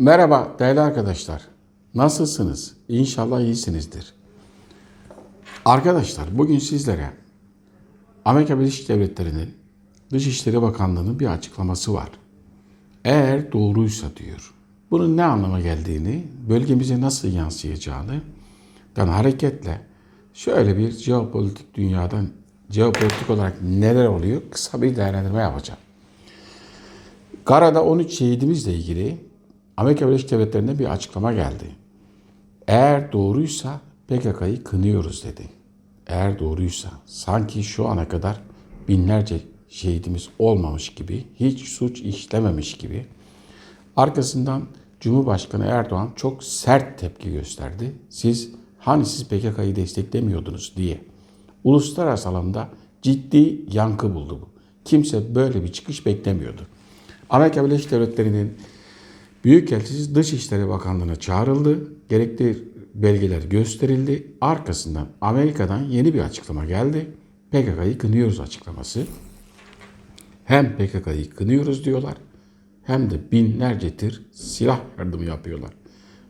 Merhaba değerli arkadaşlar. Nasılsınız? İnşallah iyisinizdir. Arkadaşlar bugün sizlere Amerika Birleşik Devletleri'nin Dışişleri Bakanlığı'nın bir açıklaması var. Eğer doğruysa diyor. Bunun ne anlama geldiğini, bölgemize nasıl yansıyacağını dan hareketle şöyle bir jeopolitik dünyadan jeopolitik olarak neler oluyor kısa bir değerlendirme yapacağım. Karada 13 şehidimizle ilgili Amerika Birleşik Devletleri'nde bir açıklama geldi. Eğer doğruysa PKK'yı kınıyoruz dedi. Eğer doğruysa sanki şu ana kadar binlerce şehidimiz olmamış gibi, hiç suç işlememiş gibi. Arkasından Cumhurbaşkanı Erdoğan çok sert tepki gösterdi. Siz hani siz PKK'yı desteklemiyordunuz diye. Uluslararası alanda ciddi yankı buldu bu. Kimse böyle bir çıkış beklemiyordu. Amerika Birleşik Devletleri'nin Büyükelçisi Dışişleri Bakanlığı'na çağrıldı. Gerekli belgeler gösterildi. Arkasından Amerika'dan yeni bir açıklama geldi. PKK'yı kınıyoruz açıklaması. Hem PKK'yı kınıyoruz diyorlar hem de binlerce tır silah yardımı yapıyorlar.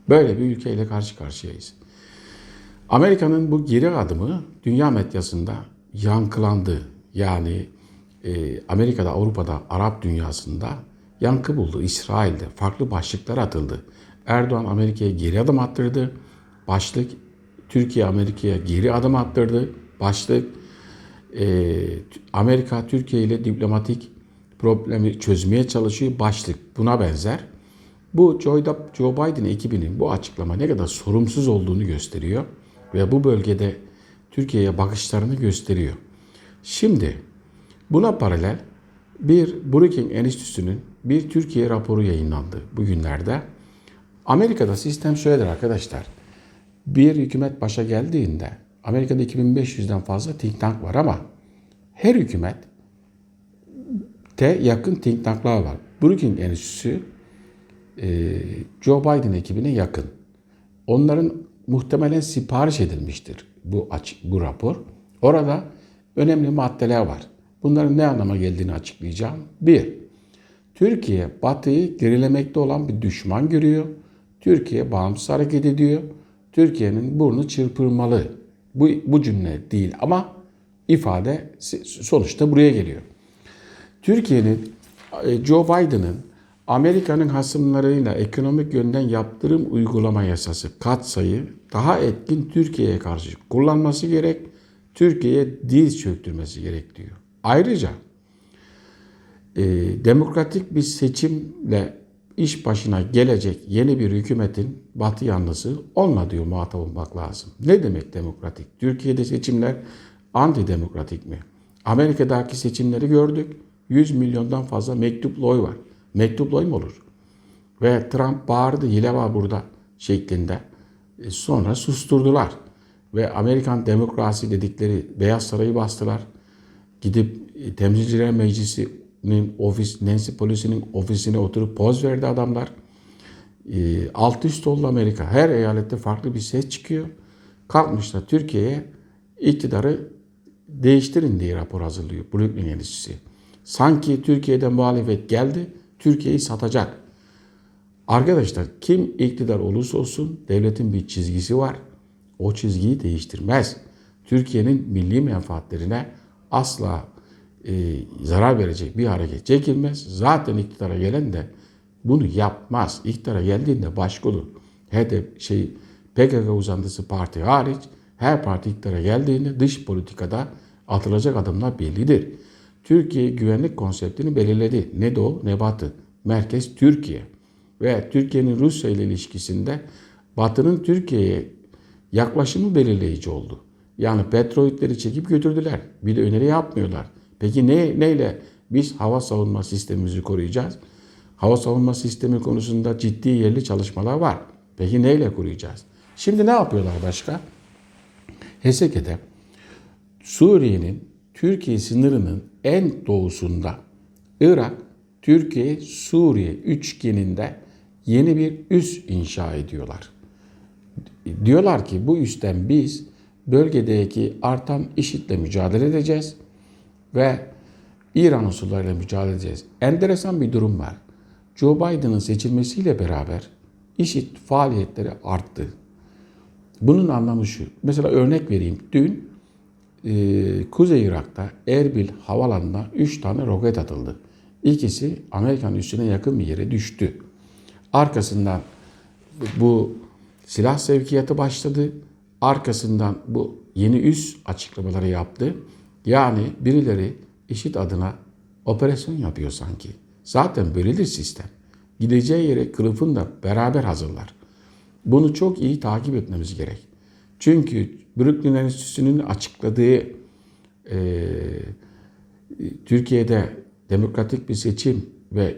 Böyle bir ülkeyle karşı karşıyayız. Amerika'nın bu geri adımı dünya medyasında yankılandı. Yani e, Amerika'da, Avrupa'da, Arap dünyasında yankı buldu. İsrail'de farklı başlıklar atıldı. Erdoğan Amerika'ya geri adım attırdı. Başlık Türkiye Amerika'ya geri adım attırdı. Başlık e, Amerika Türkiye ile diplomatik problemi çözmeye çalışıyor. Başlık buna benzer. Bu Joe Biden ekibinin bu açıklama ne kadar sorumsuz olduğunu gösteriyor ve bu bölgede Türkiye'ye bakışlarını gösteriyor. Şimdi buna paralel bir Brookings Enstitüsü'nün bir Türkiye raporu yayınlandı bugünlerde. Amerika'da sistem şöyledir arkadaşlar. Bir hükümet başa geldiğinde Amerika'da 2500'den fazla think tank var ama her hükümet te yakın think tanklar var. Brookings Enstitüsü e, Joe Biden ekibine yakın. Onların muhtemelen sipariş edilmiştir bu açık, bu rapor. Orada önemli maddeler var. Bunların ne anlama geldiğini açıklayacağım. Bir, Türkiye Batı'yı gerilemekte olan bir düşman görüyor. Türkiye bağımsız hareket ediyor. Türkiye'nin burnu çırpırmalı. Bu, bu cümle değil ama ifade sonuçta buraya geliyor. Türkiye'nin, Joe Biden'ın Amerika'nın hasımlarıyla ekonomik yönden yaptırım uygulama yasası katsayı daha etkin Türkiye'ye karşı kullanması gerek, Türkiye'ye diz çöktürmesi gerek diyor. Ayrıca e, demokratik bir seçimle iş başına gelecek yeni bir hükümetin batı yanlısı olmadığı muhatap olmak lazım. Ne demek demokratik? Türkiye'de seçimler antidemokratik mi? Amerika'daki seçimleri gördük. 100 milyondan fazla mektuplu oy var. Mektuplu oy mu olur? Ve Trump bağırdı hile var burada şeklinde. E, sonra susturdular. Ve Amerikan demokrasi dedikleri Beyaz Sarayı bastılar. Gidip e, Temsilciler Meclisi'nin ofis, Nancy Pelosi'nin ofisine oturup poz verdi adamlar. E, alt üst oldu Amerika. Her eyalette farklı bir ses çıkıyor. Kalkmışlar Türkiye'ye iktidarı değiştirin diye rapor hazırlıyor Brookings Enstitüsü. Sanki Türkiye'de muhalefet geldi, Türkiye'yi satacak. Arkadaşlar kim iktidar olursa olsun devletin bir çizgisi var. O çizgiyi değiştirmez. Türkiye'nin milli menfaatlerine asla e, zarar verecek bir hareket çekilmez. Zaten iktidara gelen de bunu yapmaz. İktidara geldiğinde başka olur. HDP şey PKK uzantısı parti hariç her parti iktidara geldiğinde dış politikada atılacak adımlar bellidir. Türkiye güvenlik konseptini belirledi. Ne doğu ne batı. Merkez Türkiye. Ve Türkiye'nin Rusya ile ilişkisinde Batı'nın Türkiye'ye yaklaşımı belirleyici oldu. Yani petrolitleri çekip götürdüler. Bir de öneri yapmıyorlar. Peki ne neyle biz hava savunma sistemimizi koruyacağız? Hava savunma sistemi konusunda ciddi yerli çalışmalar var. Peki neyle koruyacağız? Şimdi ne yapıyorlar başka? Heseke'de Suriye'nin Türkiye sınırının en doğusunda Irak, Türkiye, Suriye üçgeninde yeni bir üs inşa ediyorlar. Diyorlar ki bu üstten biz bölgedeki artan IŞİD'le mücadele edeceğiz ve İran unsurlarıyla mücadele edeceğiz. Enteresan bir durum var. Joe Biden'ın seçilmesiyle beraber IŞİD faaliyetleri arttı. Bunun anlamı şu. Mesela örnek vereyim. Dün e, Kuzey Irak'ta Erbil havalanına 3 tane roket atıldı. İkisi Amerikan üssüne yakın bir yere düştü. Arkasından bu silah sevkiyatı başladı. Arkasından bu yeni üs açıklamaları yaptı. Yani birileri IŞİD adına operasyon yapıyor sanki. Zaten böyledir sistem. Gideceği yere kılıfını da beraber hazırlar. Bunu çok iyi takip etmemiz gerek. Çünkü Brooklyn Enstitüsü'nün açıkladığı e, Türkiye'de demokratik bir seçim ve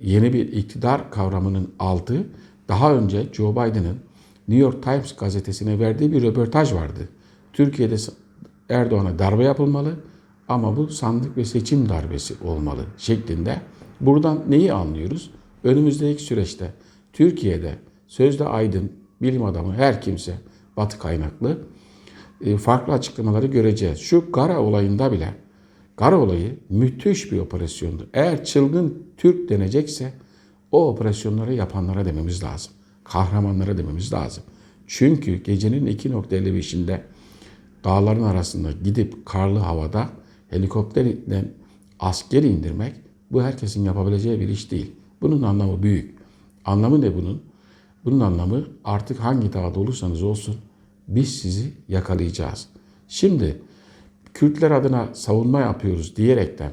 yeni bir iktidar kavramının altı daha önce Joe Biden'ın New York Times gazetesine verdiği bir röportaj vardı. Türkiye'de Erdoğan'a darbe yapılmalı ama bu sandık ve seçim darbesi olmalı şeklinde. Buradan neyi anlıyoruz? Önümüzdeki süreçte Türkiye'de sözde aydın, bilim adamı her kimse batı kaynaklı e, farklı açıklamaları göreceğiz. Şu Gara olayında bile Gara olayı müthiş bir operasyondu. Eğer çılgın Türk denecekse o operasyonları yapanlara dememiz lazım. Kahramanlara dememiz lazım. Çünkü gecenin 2.55'inde dağların arasında gidip karlı havada helikopterden asker indirmek bu herkesin yapabileceği bir iş değil. Bunun anlamı büyük. Anlamı ne bunun? Bunun anlamı artık hangi dağda olursanız olsun biz sizi yakalayacağız. Şimdi Kürtler adına savunma yapıyoruz diyerekten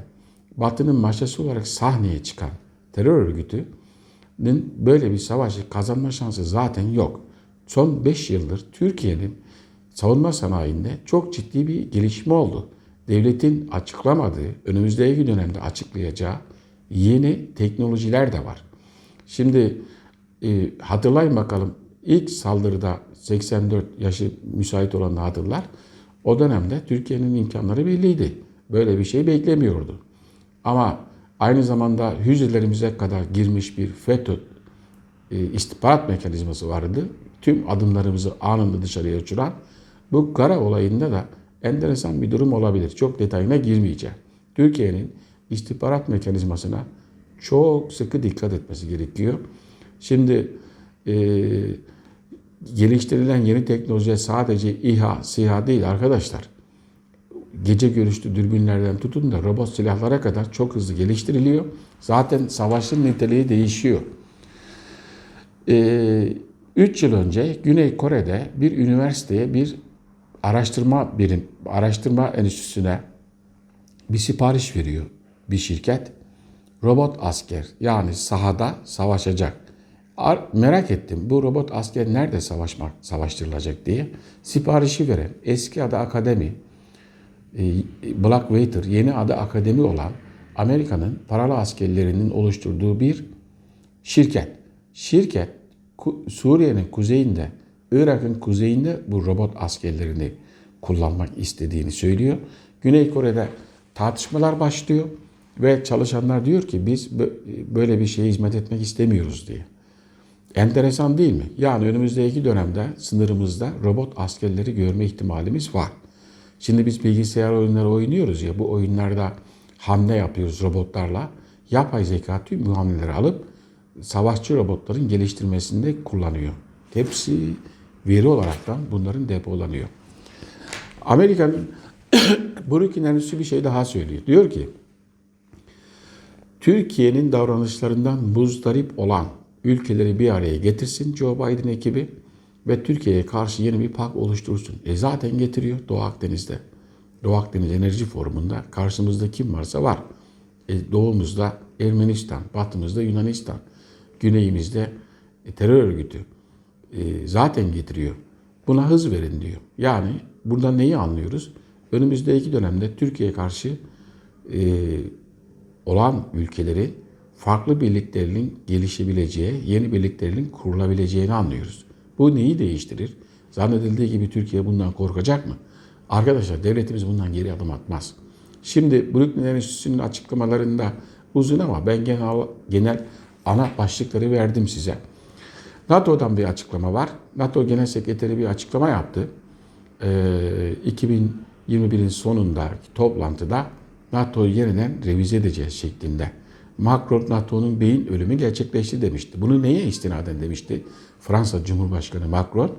Batı'nın maşası olarak sahneye çıkan terör örgütünün böyle bir savaşı kazanma şansı zaten yok. Son 5 yıldır Türkiye'nin savunma sanayinde çok ciddi bir gelişme oldu. Devletin açıklamadığı, önümüzdeki dönemde açıklayacağı yeni teknolojiler de var. Şimdi e, hatırlayın bakalım ilk saldırıda 84 yaşı müsait olanı hatırlar. O dönemde Türkiye'nin imkanları belliydi. Böyle bir şey beklemiyordu. Ama aynı zamanda hücrelerimize kadar girmiş bir FETÖ e, istihbarat mekanizması vardı. Tüm adımlarımızı anında dışarıya uçuran. Bu kara olayında da enteresan bir durum olabilir. Çok detayına girmeyeceğim. Türkiye'nin istihbarat mekanizmasına çok sıkı dikkat etmesi gerekiyor. Şimdi e, geliştirilen yeni teknoloji sadece İHA, SİHA değil arkadaşlar. Gece görüşlü dürbünlerden tutun da robot silahlara kadar çok hızlı geliştiriliyor. Zaten savaşın niteliği değişiyor. 3 ee, yıl önce Güney Kore'de bir üniversiteye bir araştırma birim, araştırma enstitüsüne bir sipariş veriyor bir şirket. Robot asker yani sahada savaşacak. Merak ettim bu robot asker nerede savaşmak, savaştırılacak diye. Siparişi veren eski adı akademi, e, Blackwater yeni adı akademi olan Amerika'nın paralı askerlerinin oluşturduğu bir şirket. Şirket Suriye'nin kuzeyinde, Irak'ın kuzeyinde bu robot askerlerini kullanmak istediğini söylüyor. Güney Kore'de tartışmalar başlıyor ve çalışanlar diyor ki biz böyle bir şeye hizmet etmek istemiyoruz diye. Enteresan değil mi? Yani önümüzdeki dönemde sınırımızda robot askerleri görme ihtimalimiz var. Şimdi biz bilgisayar oyunları oynuyoruz ya bu oyunlarda hamle yapıyoruz robotlarla. Yapay zeka tüm bu hamleleri alıp savaşçı robotların geliştirmesinde kullanıyor. Hepsi veri olaraktan bunların depolanıyor. Amerika'nın Brooklyn Enstitüsü bir şey daha söylüyor. Diyor ki Türkiye'nin davranışlarından muzdarip olan ülkeleri bir araya getirsin Joe Biden ekibi ve Türkiye'ye karşı yeni bir pak oluştursun. E zaten getiriyor Doğu Akdeniz'de. Doğu Akdeniz Enerji Forumu'nda karşımızda kim varsa var. E, doğumuzda Ermenistan, batımızda Yunanistan, güneyimizde e, terör örgütü e, zaten getiriyor. Buna hız verin diyor. Yani buradan neyi anlıyoruz? Önümüzdeki dönemde Türkiye'ye karşı e, olan ülkelerin farklı birliklerin gelişebileceği, yeni birliklerin kurulabileceğini anlıyoruz. Bu neyi değiştirir? Zannedildiği gibi Türkiye bundan korkacak mı? Arkadaşlar devletimiz bundan geri adım atmaz. Şimdi Brooklyn Enstitüsü'nün açıklamalarında uzun ama ben genel, genel ana başlıkları verdim size. NATO'dan bir açıklama var. NATO Genel Sekreteri bir açıklama yaptı. Ee, 2021'in sonundaki toplantıda NATO'yu yeniden revize edeceğiz şeklinde. Macron NATO'nun beyin ölümü gerçekleşti demişti. Bunu neye istinaden demişti Fransa Cumhurbaşkanı Macron?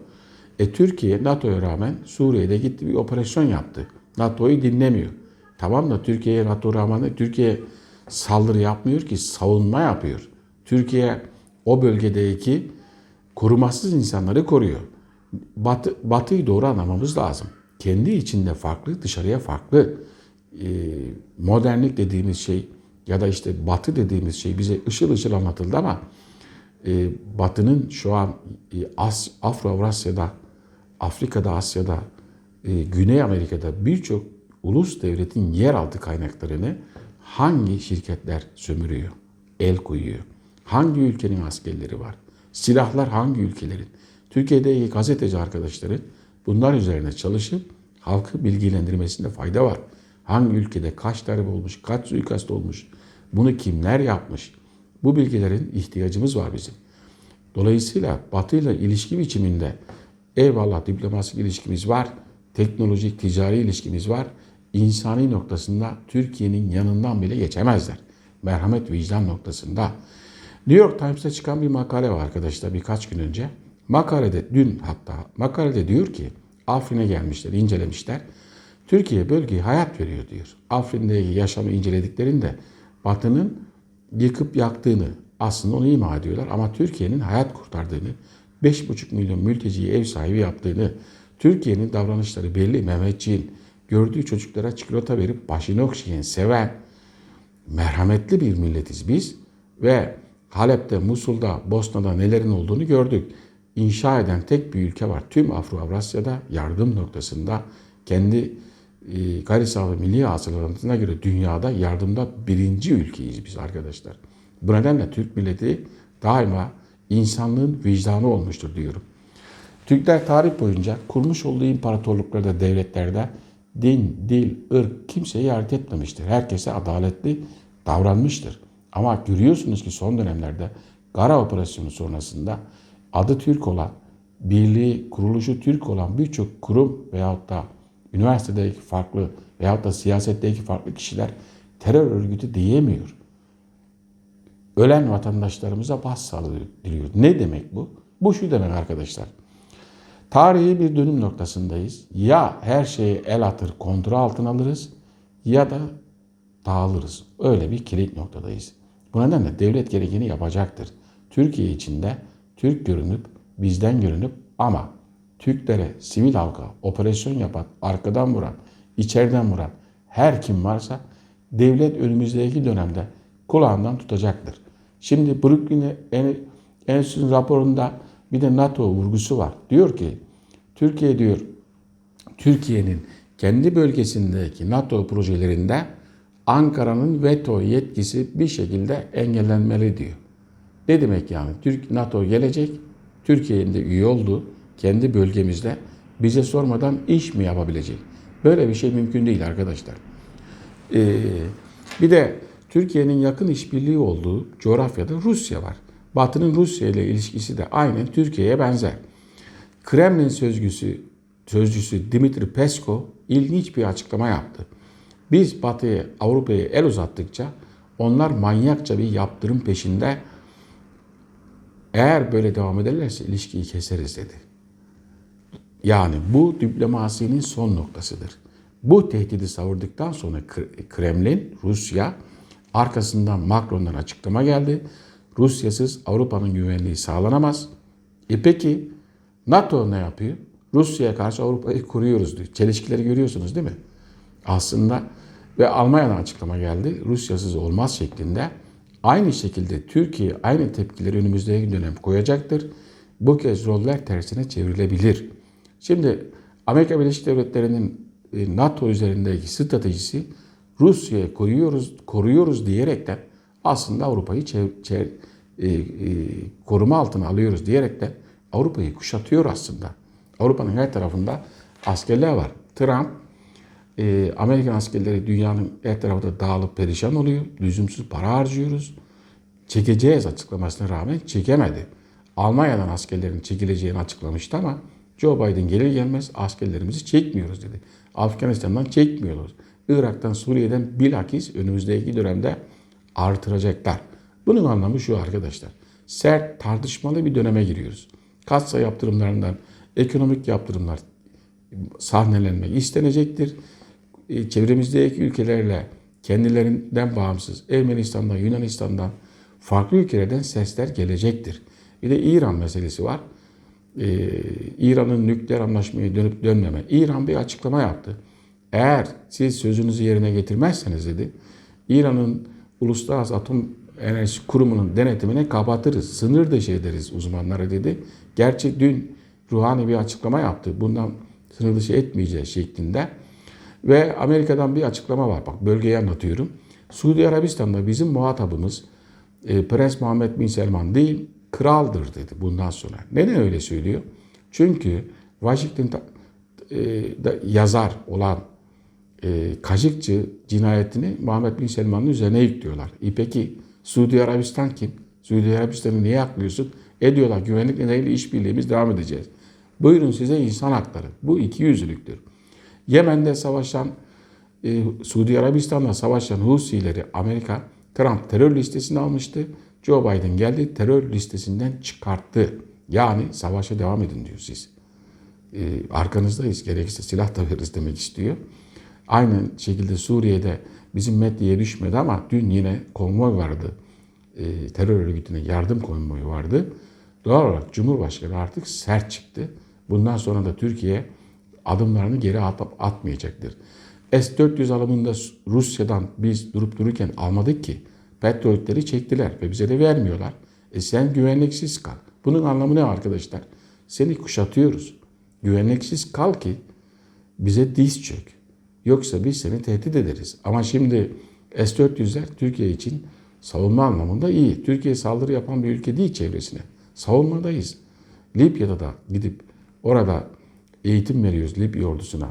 E Türkiye NATO'ya rağmen Suriye'de gitti bir operasyon yaptı. NATO'yu dinlemiyor. Tamam da Türkiye'ye NATO rağmen Türkiye saldırı yapmıyor ki savunma yapıyor. Türkiye o bölgedeki korumasız insanları koruyor. Batı, batıyı doğru anlamamız lazım. Kendi içinde farklı, dışarıya farklı. Ee, modernlik dediğimiz şey ya da işte batı dediğimiz şey bize ışıl ışıl anlatıldı ama e, batının şu an e, As, Afro-Avrasya'da, Afrika'da, Asya'da, e, Güney Amerika'da birçok ulus devletin yeraltı kaynaklarını hangi şirketler sömürüyor, el koyuyor? Hangi ülkenin askerleri var? Silahlar hangi ülkelerin? Türkiye'deki gazeteci arkadaşların bunlar üzerine çalışıp halkı bilgilendirmesinde fayda var. Hangi ülkede kaç darbe olmuş, kaç suikast olmuş, bunu kimler yapmış? Bu bilgilerin ihtiyacımız var bizim. Dolayısıyla Batı ile ilişki biçiminde eyvallah diplomatik ilişkimiz var, teknolojik ticari ilişkimiz var. İnsani noktasında Türkiye'nin yanından bile geçemezler. Merhamet vicdan noktasında. New York Times'ta çıkan bir makale var arkadaşlar birkaç gün önce. Makalede dün hatta makalede diyor ki Afrin'e gelmişler, incelemişler. Türkiye bölgeye hayat veriyor diyor. Afrin'deki yaşamı incelediklerinde Batı'nın yıkıp yaktığını aslında onu ima ediyorlar. Ama Türkiye'nin hayat kurtardığını, 5,5 milyon mülteciyi ev sahibi yaptığını, Türkiye'nin davranışları belli. Mehmetçiğin gördüğü çocuklara çikolata verip başını okşayan, seven, merhametli bir milletiz biz. Ve Halep'te, Musul'da, Bosna'da nelerin olduğunu gördük. İnşa eden tek bir ülke var. Tüm Afro-Avrasya'da yardım noktasında kendi e, gayri safi milli hasılatına göre dünyada yardımda birinci ülkeyiz biz arkadaşlar. Bu nedenle Türk milleti daima insanlığın vicdanı olmuştur diyorum. Türkler tarih boyunca kurmuş olduğu imparatorluklarda, devletlerde din, dil, ırk kimseye yardım etmemiştir. Herkese adaletli davranmıştır. Ama görüyorsunuz ki son dönemlerde Gara operasyonu sonrasında adı Türk olan, birliği, kuruluşu Türk olan birçok kurum veyahut da üniversitedeki farklı veyahut da siyasetteki farklı kişiler terör örgütü diyemiyor. Ölen vatandaşlarımıza başsağlığı diliyor. Ne demek bu? Bu şu demek arkadaşlar. Tarihi bir dönüm noktasındayız. Ya her şeyi el atır, kontrol altına alırız ya da dağılırız. Öyle bir kilit noktadayız. Bu nedenle devlet gerekeni yapacaktır. Türkiye içinde Türk görünüp, bizden görünüp ama Türklere, sivil halka operasyon yapan, arkadan vuran, içeriden vuran her kim varsa devlet önümüzdeki dönemde kulağından tutacaktır. Şimdi Brooklyn Enstitüsü'nün raporunda bir de NATO vurgusu var. Diyor ki Türkiye diyor Türkiye'nin kendi bölgesindeki NATO projelerinde Ankara'nın veto yetkisi bir şekilde engellenmeli diyor. Ne demek yani? Türk NATO gelecek, Türkiye'nin de üye olduğu kendi bölgemizde bize sormadan iş mi yapabilecek? Böyle bir şey mümkün değil arkadaşlar. Ee, bir de Türkiye'nin yakın işbirliği olduğu coğrafyada Rusya var. Batı'nın Rusya ile ilişkisi de aynen Türkiye'ye benzer. Kremlin sözcüsü, sözcüsü Dimitri Peskov ilginç bir açıklama yaptı. Biz Batı'ya, Avrupa'ya el uzattıkça onlar manyakça bir yaptırım peşinde eğer böyle devam ederlerse ilişkiyi keseriz dedi. Yani bu diplomasinin son noktasıdır. Bu tehdidi savurduktan sonra Kremlin, Rusya arkasından Macron'dan açıklama geldi. Rusyasız Avrupa'nın güvenliği sağlanamaz. E peki NATO ne yapıyor? Rusya'ya karşı Avrupa'yı kuruyoruz diyor. Çelişkileri görüyorsunuz değil mi? Aslında ve Almanya'dan açıklama geldi. Rusyasız olmaz şeklinde. Aynı şekilde Türkiye aynı tepkileri önümüzdeki dönem koyacaktır. Bu kez roller tersine çevrilebilir. Şimdi Amerika Birleşik Devletleri'nin e, NATO üzerindeki stratejisi Rusya'ya koyuyoruz, koruyoruz diyerekten aslında Avrupa'yı e, e, koruma altına alıyoruz diyerekten Avrupa'yı kuşatıyor aslında. Avrupa'nın her tarafında askerler var. Trump, e, Amerikan askerleri dünyanın her tarafında dağılıp perişan oluyor. Lüzumsuz para harcıyoruz. Çekeceğiz açıklamasına rağmen çekemedi. Almanya'dan askerlerin çekileceğini açıklamıştı ama Joe Biden gelir gelmez askerlerimizi çekmiyoruz dedi. Afganistan'dan çekmiyoruz. Irak'tan, Suriye'den bilakis önümüzdeki dönemde artıracaklar. Bunun anlamı şu arkadaşlar. Sert tartışmalı bir döneme giriyoruz. Kassa yaptırımlarından ekonomik yaptırımlar sahnelenmek istenecektir. E, Çevremizdeki ülkelerle kendilerinden bağımsız Ermenistan'dan, Yunanistan'dan farklı ülkelerden sesler gelecektir. Bir de İran meselesi var. Ee, İran'ın nükleer anlaşmaya dönüp dönmeme. İran bir açıklama yaptı. Eğer siz sözünüzü yerine getirmezseniz dedi, İran'ın Uluslararası Atom Enerjisi Kurumu'nun denetimine kapatırız, sınır dışı ederiz uzmanlara dedi. Gerçi dün Ruhani bir açıklama yaptı. Bundan sınır dışı etmeyeceğiz şeklinde. Ve Amerika'dan bir açıklama var. Bak bölgeyi anlatıyorum. Suudi Arabistan'da bizim muhatabımız e, Prens Muhammed Bin Selman değil, kraldır dedi bundan sonra. Neden öyle söylüyor? Çünkü Washington e, yazar olan e, Kaşıkçı cinayetini Muhammed Bin Selman'ın üzerine yüklüyorlar. E peki Suudi Arabistan kim? Suudi Arabistan'ı niye aklıyorsun? E diyorlar güvenlik nedeniyle işbirliğimiz devam edeceğiz. Buyurun size insan hakları. Bu iki yüzlülüktür. Yemen'de savaşan, e, Suudi Arabistan'la savaşan Husileri Amerika Trump terör listesine almıştı. Joe Biden geldi terör listesinden çıkarttı. Yani savaşa devam edin diyor siz. E, arkanızdayız. Gerekirse silah da veririz demek istiyor. Aynı şekilde Suriye'de bizim medyaya düşmedi ama dün yine konvoy vardı. E, terör örgütüne yardım konvoyu vardı. Doğal olarak Cumhurbaşkanı artık sert çıktı. Bundan sonra da Türkiye adımlarını geri atıp atmayacaktır. S-400 alımında Rusya'dan biz durup dururken almadık ki. Petrolleri çektiler ve bize de vermiyorlar. E sen güvenliksiz kal. Bunun anlamı ne arkadaşlar? Seni kuşatıyoruz. Güvenliksiz kal ki bize diz çök. Yoksa biz seni tehdit ederiz. Ama şimdi S-400'ler Türkiye için savunma anlamında iyi. Türkiye saldırı yapan bir ülke değil çevresine. Savunmadayız. Libya'da da gidip orada eğitim veriyoruz Libya ordusuna.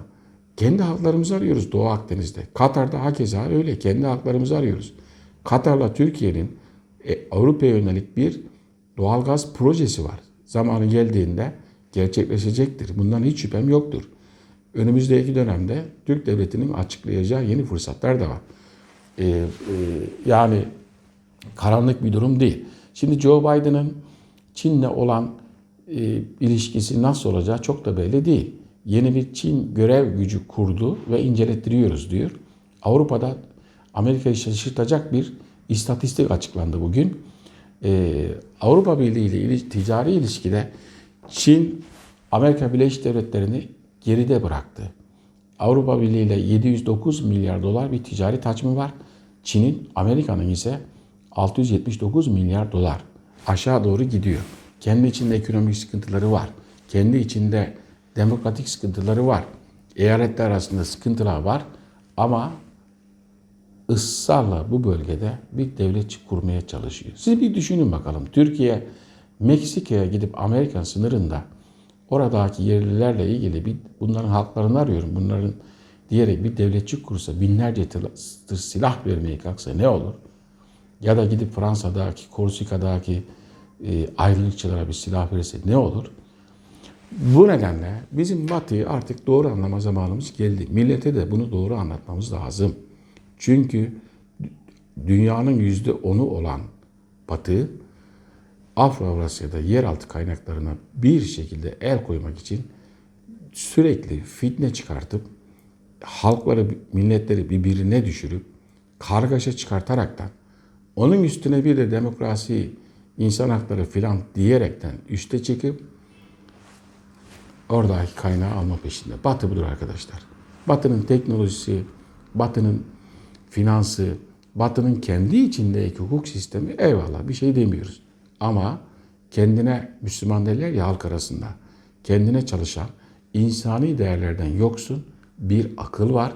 Kendi haklarımızı arıyoruz Doğu Akdeniz'de. Katar'da hakeza öyle. Kendi haklarımızı arıyoruz. Katar'la Türkiye'nin e, Avrupa'ya yönelik bir doğalgaz projesi var. Zamanı geldiğinde gerçekleşecektir. Bundan hiç şüphem yoktur. Önümüzdeki dönemde Türk Devleti'nin açıklayacağı yeni fırsatlar da var. Ee, e, yani karanlık bir durum değil. Şimdi Joe Biden'ın Çin'le olan e, ilişkisi nasıl olacağı çok da belli değil. Yeni bir Çin görev gücü kurdu ve incelettiriyoruz diyor. Avrupa'da Amerika'yı şaşırtacak bir istatistik açıklandı bugün. Ee, Avrupa Birliği ile ticari ilişkide Çin Amerika Birleşik Devletleri'ni geride bıraktı. Avrupa Birliği ile 709 milyar dolar bir ticari hacmi var. Çin'in, Amerika'nın ise 679 milyar dolar aşağı doğru gidiyor. Kendi içinde ekonomik sıkıntıları var. Kendi içinde demokratik sıkıntıları var. Eyaletler arasında sıkıntılar var. Ama ısrarla bu bölgede bir devlet kurmaya çalışıyor. Siz bir düşünün bakalım. Türkiye Meksika'ya gidip Amerikan sınırında oradaki yerlilerle ilgili bir bunların haklarını arıyorum. Bunların diyerek bir devletçi kursa binlerce silah vermeye kalksa ne olur? Ya da gidip Fransa'daki, Korsika'daki e, ayrılıkçılara bir silah verirse ne olur? Bu nedenle bizim Batı'yı artık doğru anlama zamanımız geldi. Millete de bunu doğru anlatmamız lazım. Çünkü dünyanın yüzde onu olan Batı, Afro-Avrasya'da yeraltı kaynaklarına bir şekilde el koymak için sürekli fitne çıkartıp halkları, milletleri birbirine düşürüp kargaşa çıkartaraktan onun üstüne bir de demokrasi, insan hakları filan diyerekten üste çıkıp oradaki kaynağı alma peşinde. Batı budur arkadaşlar. Batı'nın teknolojisi, Batı'nın finansı, Batı'nın kendi içindeki hukuk sistemi eyvallah bir şey demiyoruz. Ama kendine Müslüman derler ya halk arasında kendine çalışan insani değerlerden yoksun bir akıl var.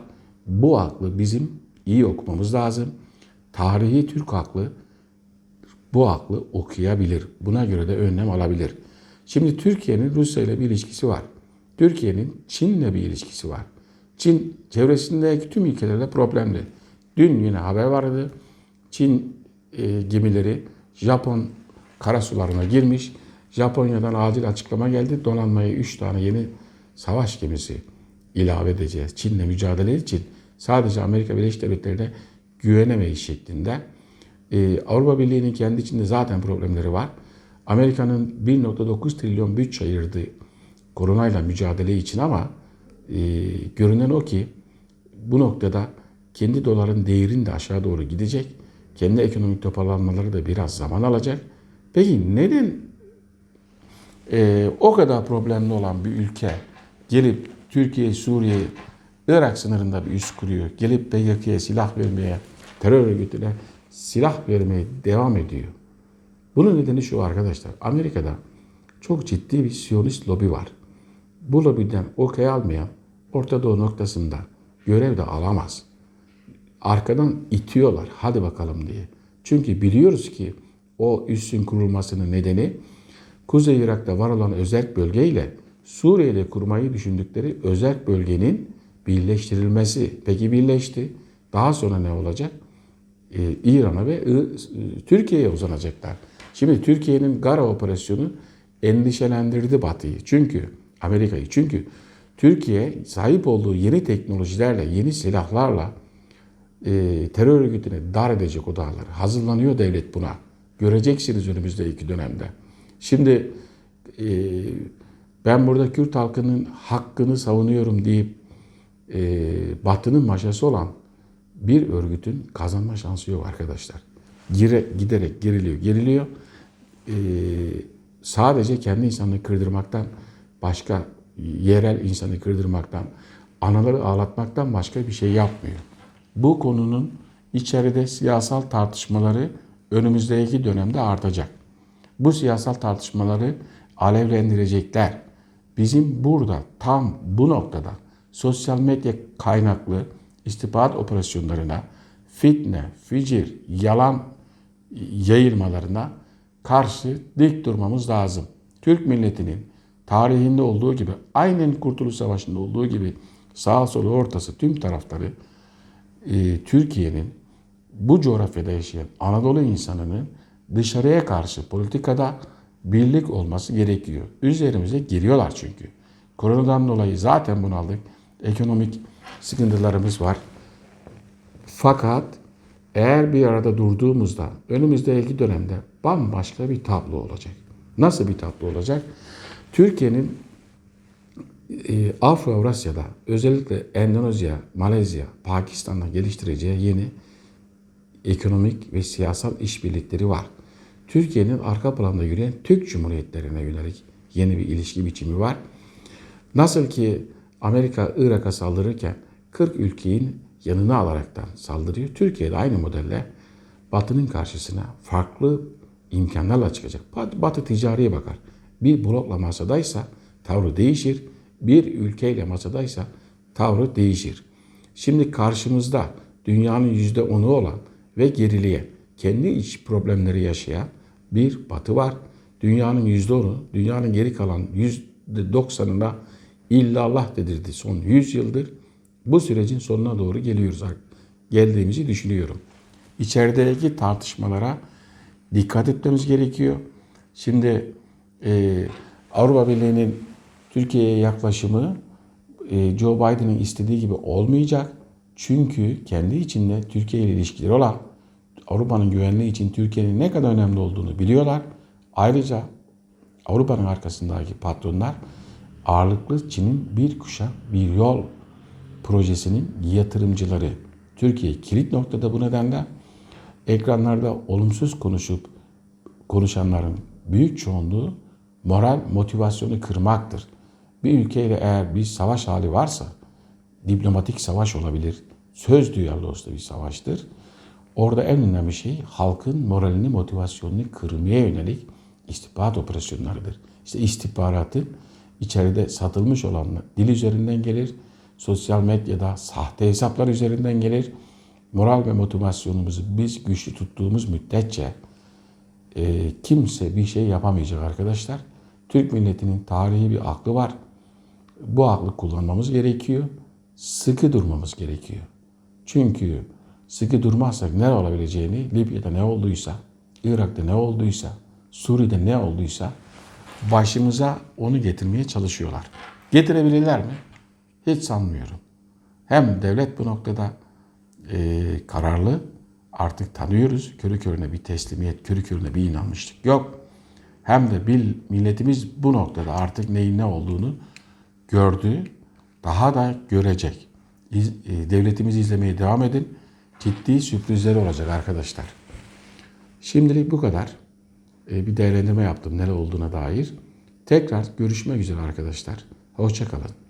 Bu aklı bizim iyi okumamız lazım. Tarihi Türk aklı bu aklı okuyabilir. Buna göre de önlem alabilir. Şimdi Türkiye'nin Rusya ile bir ilişkisi var. Türkiye'nin Çin'le bir ilişkisi var. Çin çevresindeki tüm ülkelerle problemli. Dün yine haber vardı. Çin e, gemileri Japon karasularına girmiş. Japonya'dan acil açıklama geldi. Donanmaya 3 tane yeni savaş gemisi ilave edeceğiz. Çin'le mücadele için sadece Amerika Birleşik Devletleri'ne güvenemeyiz şeklinde Ee, Avrupa Birliği'nin kendi içinde zaten problemleri var. Amerika'nın 1.9 trilyon bütçe ayırdı koronayla mücadele için ama e, görünen o ki bu noktada kendi doların değerin de aşağı doğru gidecek. Kendi ekonomik toparlanmaları da biraz zaman alacak. Peki neden e, o kadar problemli olan bir ülke gelip Türkiye, Suriye, Irak sınırında bir üs kuruyor. Gelip PKK'ya silah vermeye, terör örgütüne silah vermeye devam ediyor. Bunun nedeni şu arkadaşlar. Amerika'da çok ciddi bir Siyonist lobi var. Bu lobiden okey almayan Orta Doğu noktasında görev de alamaz. Arkadan itiyorlar hadi bakalım diye. Çünkü biliyoruz ki o üssün kurulmasının nedeni Kuzey Irak'ta var olan özel bölgeyle Suriye'de kurmayı düşündükleri özel bölgenin birleştirilmesi. Peki birleşti. Daha sonra ne olacak? Ee, İran'a ve I- Türkiye'ye uzanacaklar. Şimdi Türkiye'nin Gara operasyonu endişelendirdi Batı'yı. Çünkü Amerika'yı. Çünkü Türkiye sahip olduğu yeni teknolojilerle, yeni silahlarla e, terör örgütüne dar edecek o dağları. Hazırlanıyor devlet buna. Göreceksiniz önümüzdeki dönemde. Şimdi e, ben burada Kürt halkının hakkını savunuyorum deyip e, Batı'nın maşası olan bir örgütün kazanma şansı yok arkadaşlar. Gire, giderek geriliyor, geriliyor. E, sadece kendi insanını kırdırmaktan başka yerel insanı kırdırmaktan, anaları ağlatmaktan başka bir şey yapmıyor. Bu konunun içeride siyasal tartışmaları önümüzdeki dönemde artacak. Bu siyasal tartışmaları alevlendirecekler. Bizim burada tam bu noktada sosyal medya kaynaklı istihbarat operasyonlarına, fitne, ficir, yalan yayılmalarına karşı dik durmamız lazım. Türk milletinin tarihinde olduğu gibi, aynen Kurtuluş Savaşı'nda olduğu gibi sağ solu ortası tüm tarafları e, Türkiye'nin bu coğrafyada yaşayan Anadolu insanının dışarıya karşı politikada birlik olması gerekiyor. Üzerimize geliyorlar çünkü. Koronadan dolayı zaten bunaldık. Ekonomik sıkıntılarımız var. Fakat eğer bir arada durduğumuzda önümüzdeki dönemde bambaşka bir tablo olacak. Nasıl bir tablo olacak? Türkiye'nin e, Afro-Avrasya'da özellikle Endonezya, Malezya, Pakistan'da geliştireceği yeni ekonomik ve siyasal işbirlikleri var. Türkiye'nin arka planda yürüyen Türk Cumhuriyetlerine yönelik yeni bir ilişki biçimi var. Nasıl ki Amerika Irak'a saldırırken 40 ülkenin yanına alaraktan saldırıyor. Türkiye de aynı modelle Batı'nın karşısına farklı imkanlarla çıkacak. Batı, ticariye bakar. Bir blokla masadaysa tavrı değişir. Bir ülkeyle masadaysa tavrı değişir. Şimdi karşımızda dünyanın yüzde onu olan ve gerileyen, kendi iç problemleri yaşayan bir batı var. Dünyanın yüzde onu, dünyanın geri kalan yüzde doksanına illallah dedirdi son 100 yıldır. Bu sürecin sonuna doğru geliyoruz. Geldiğimizi düşünüyorum. İçerideki tartışmalara dikkat etmemiz gerekiyor. Şimdi e, Avrupa Birliği'nin Türkiye'ye yaklaşımı e, Joe Biden'ın istediği gibi olmayacak. Çünkü kendi içinde Türkiye ile ilişkileri olan Avrupa'nın güvenliği için Türkiye'nin ne kadar önemli olduğunu biliyorlar. Ayrıca Avrupa'nın arkasındaki patronlar ağırlıklı Çin'in bir kuşak bir yol projesinin yatırımcıları. Türkiye kilit noktada bu nedenle ekranlarda olumsuz konuşup konuşanların büyük çoğunluğu moral motivasyonu kırmaktır. Bir ülkeyle eğer bir savaş hali varsa diplomatik savaş olabilir, söz duyarlı bir savaştır. Orada en önemli şey halkın moralini, motivasyonunu kırmaya yönelik istihbarat operasyonlarıdır. İşte istihbaratın içeride satılmış olan dil üzerinden gelir, sosyal medyada sahte hesaplar üzerinden gelir. Moral ve motivasyonumuzu biz güçlü tuttuğumuz müddetçe e, kimse bir şey yapamayacak arkadaşlar. Türk milletinin tarihi bir aklı var. Bu aklı kullanmamız gerekiyor. Sıkı durmamız gerekiyor. Çünkü sıkı durmazsak ne olabileceğini Libya'da ne olduysa, Irak'ta ne olduysa, Suriye'de ne olduysa başımıza onu getirmeye çalışıyorlar. Getirebilirler mi? Hiç sanmıyorum. Hem devlet bu noktada e, kararlı artık tanıyoruz. Körü körüne bir teslimiyet, körü körüne bir inanmışlık yok. Hem de bil, milletimiz bu noktada artık neyin ne olduğunu gördü. Daha da görecek. İz, e, devletimizi izlemeye devam edin. Ciddi sürprizler olacak arkadaşlar. Şimdilik bu kadar. E, bir değerlendirme yaptım neler olduğuna dair. Tekrar görüşmek üzere arkadaşlar. Hoşçakalın.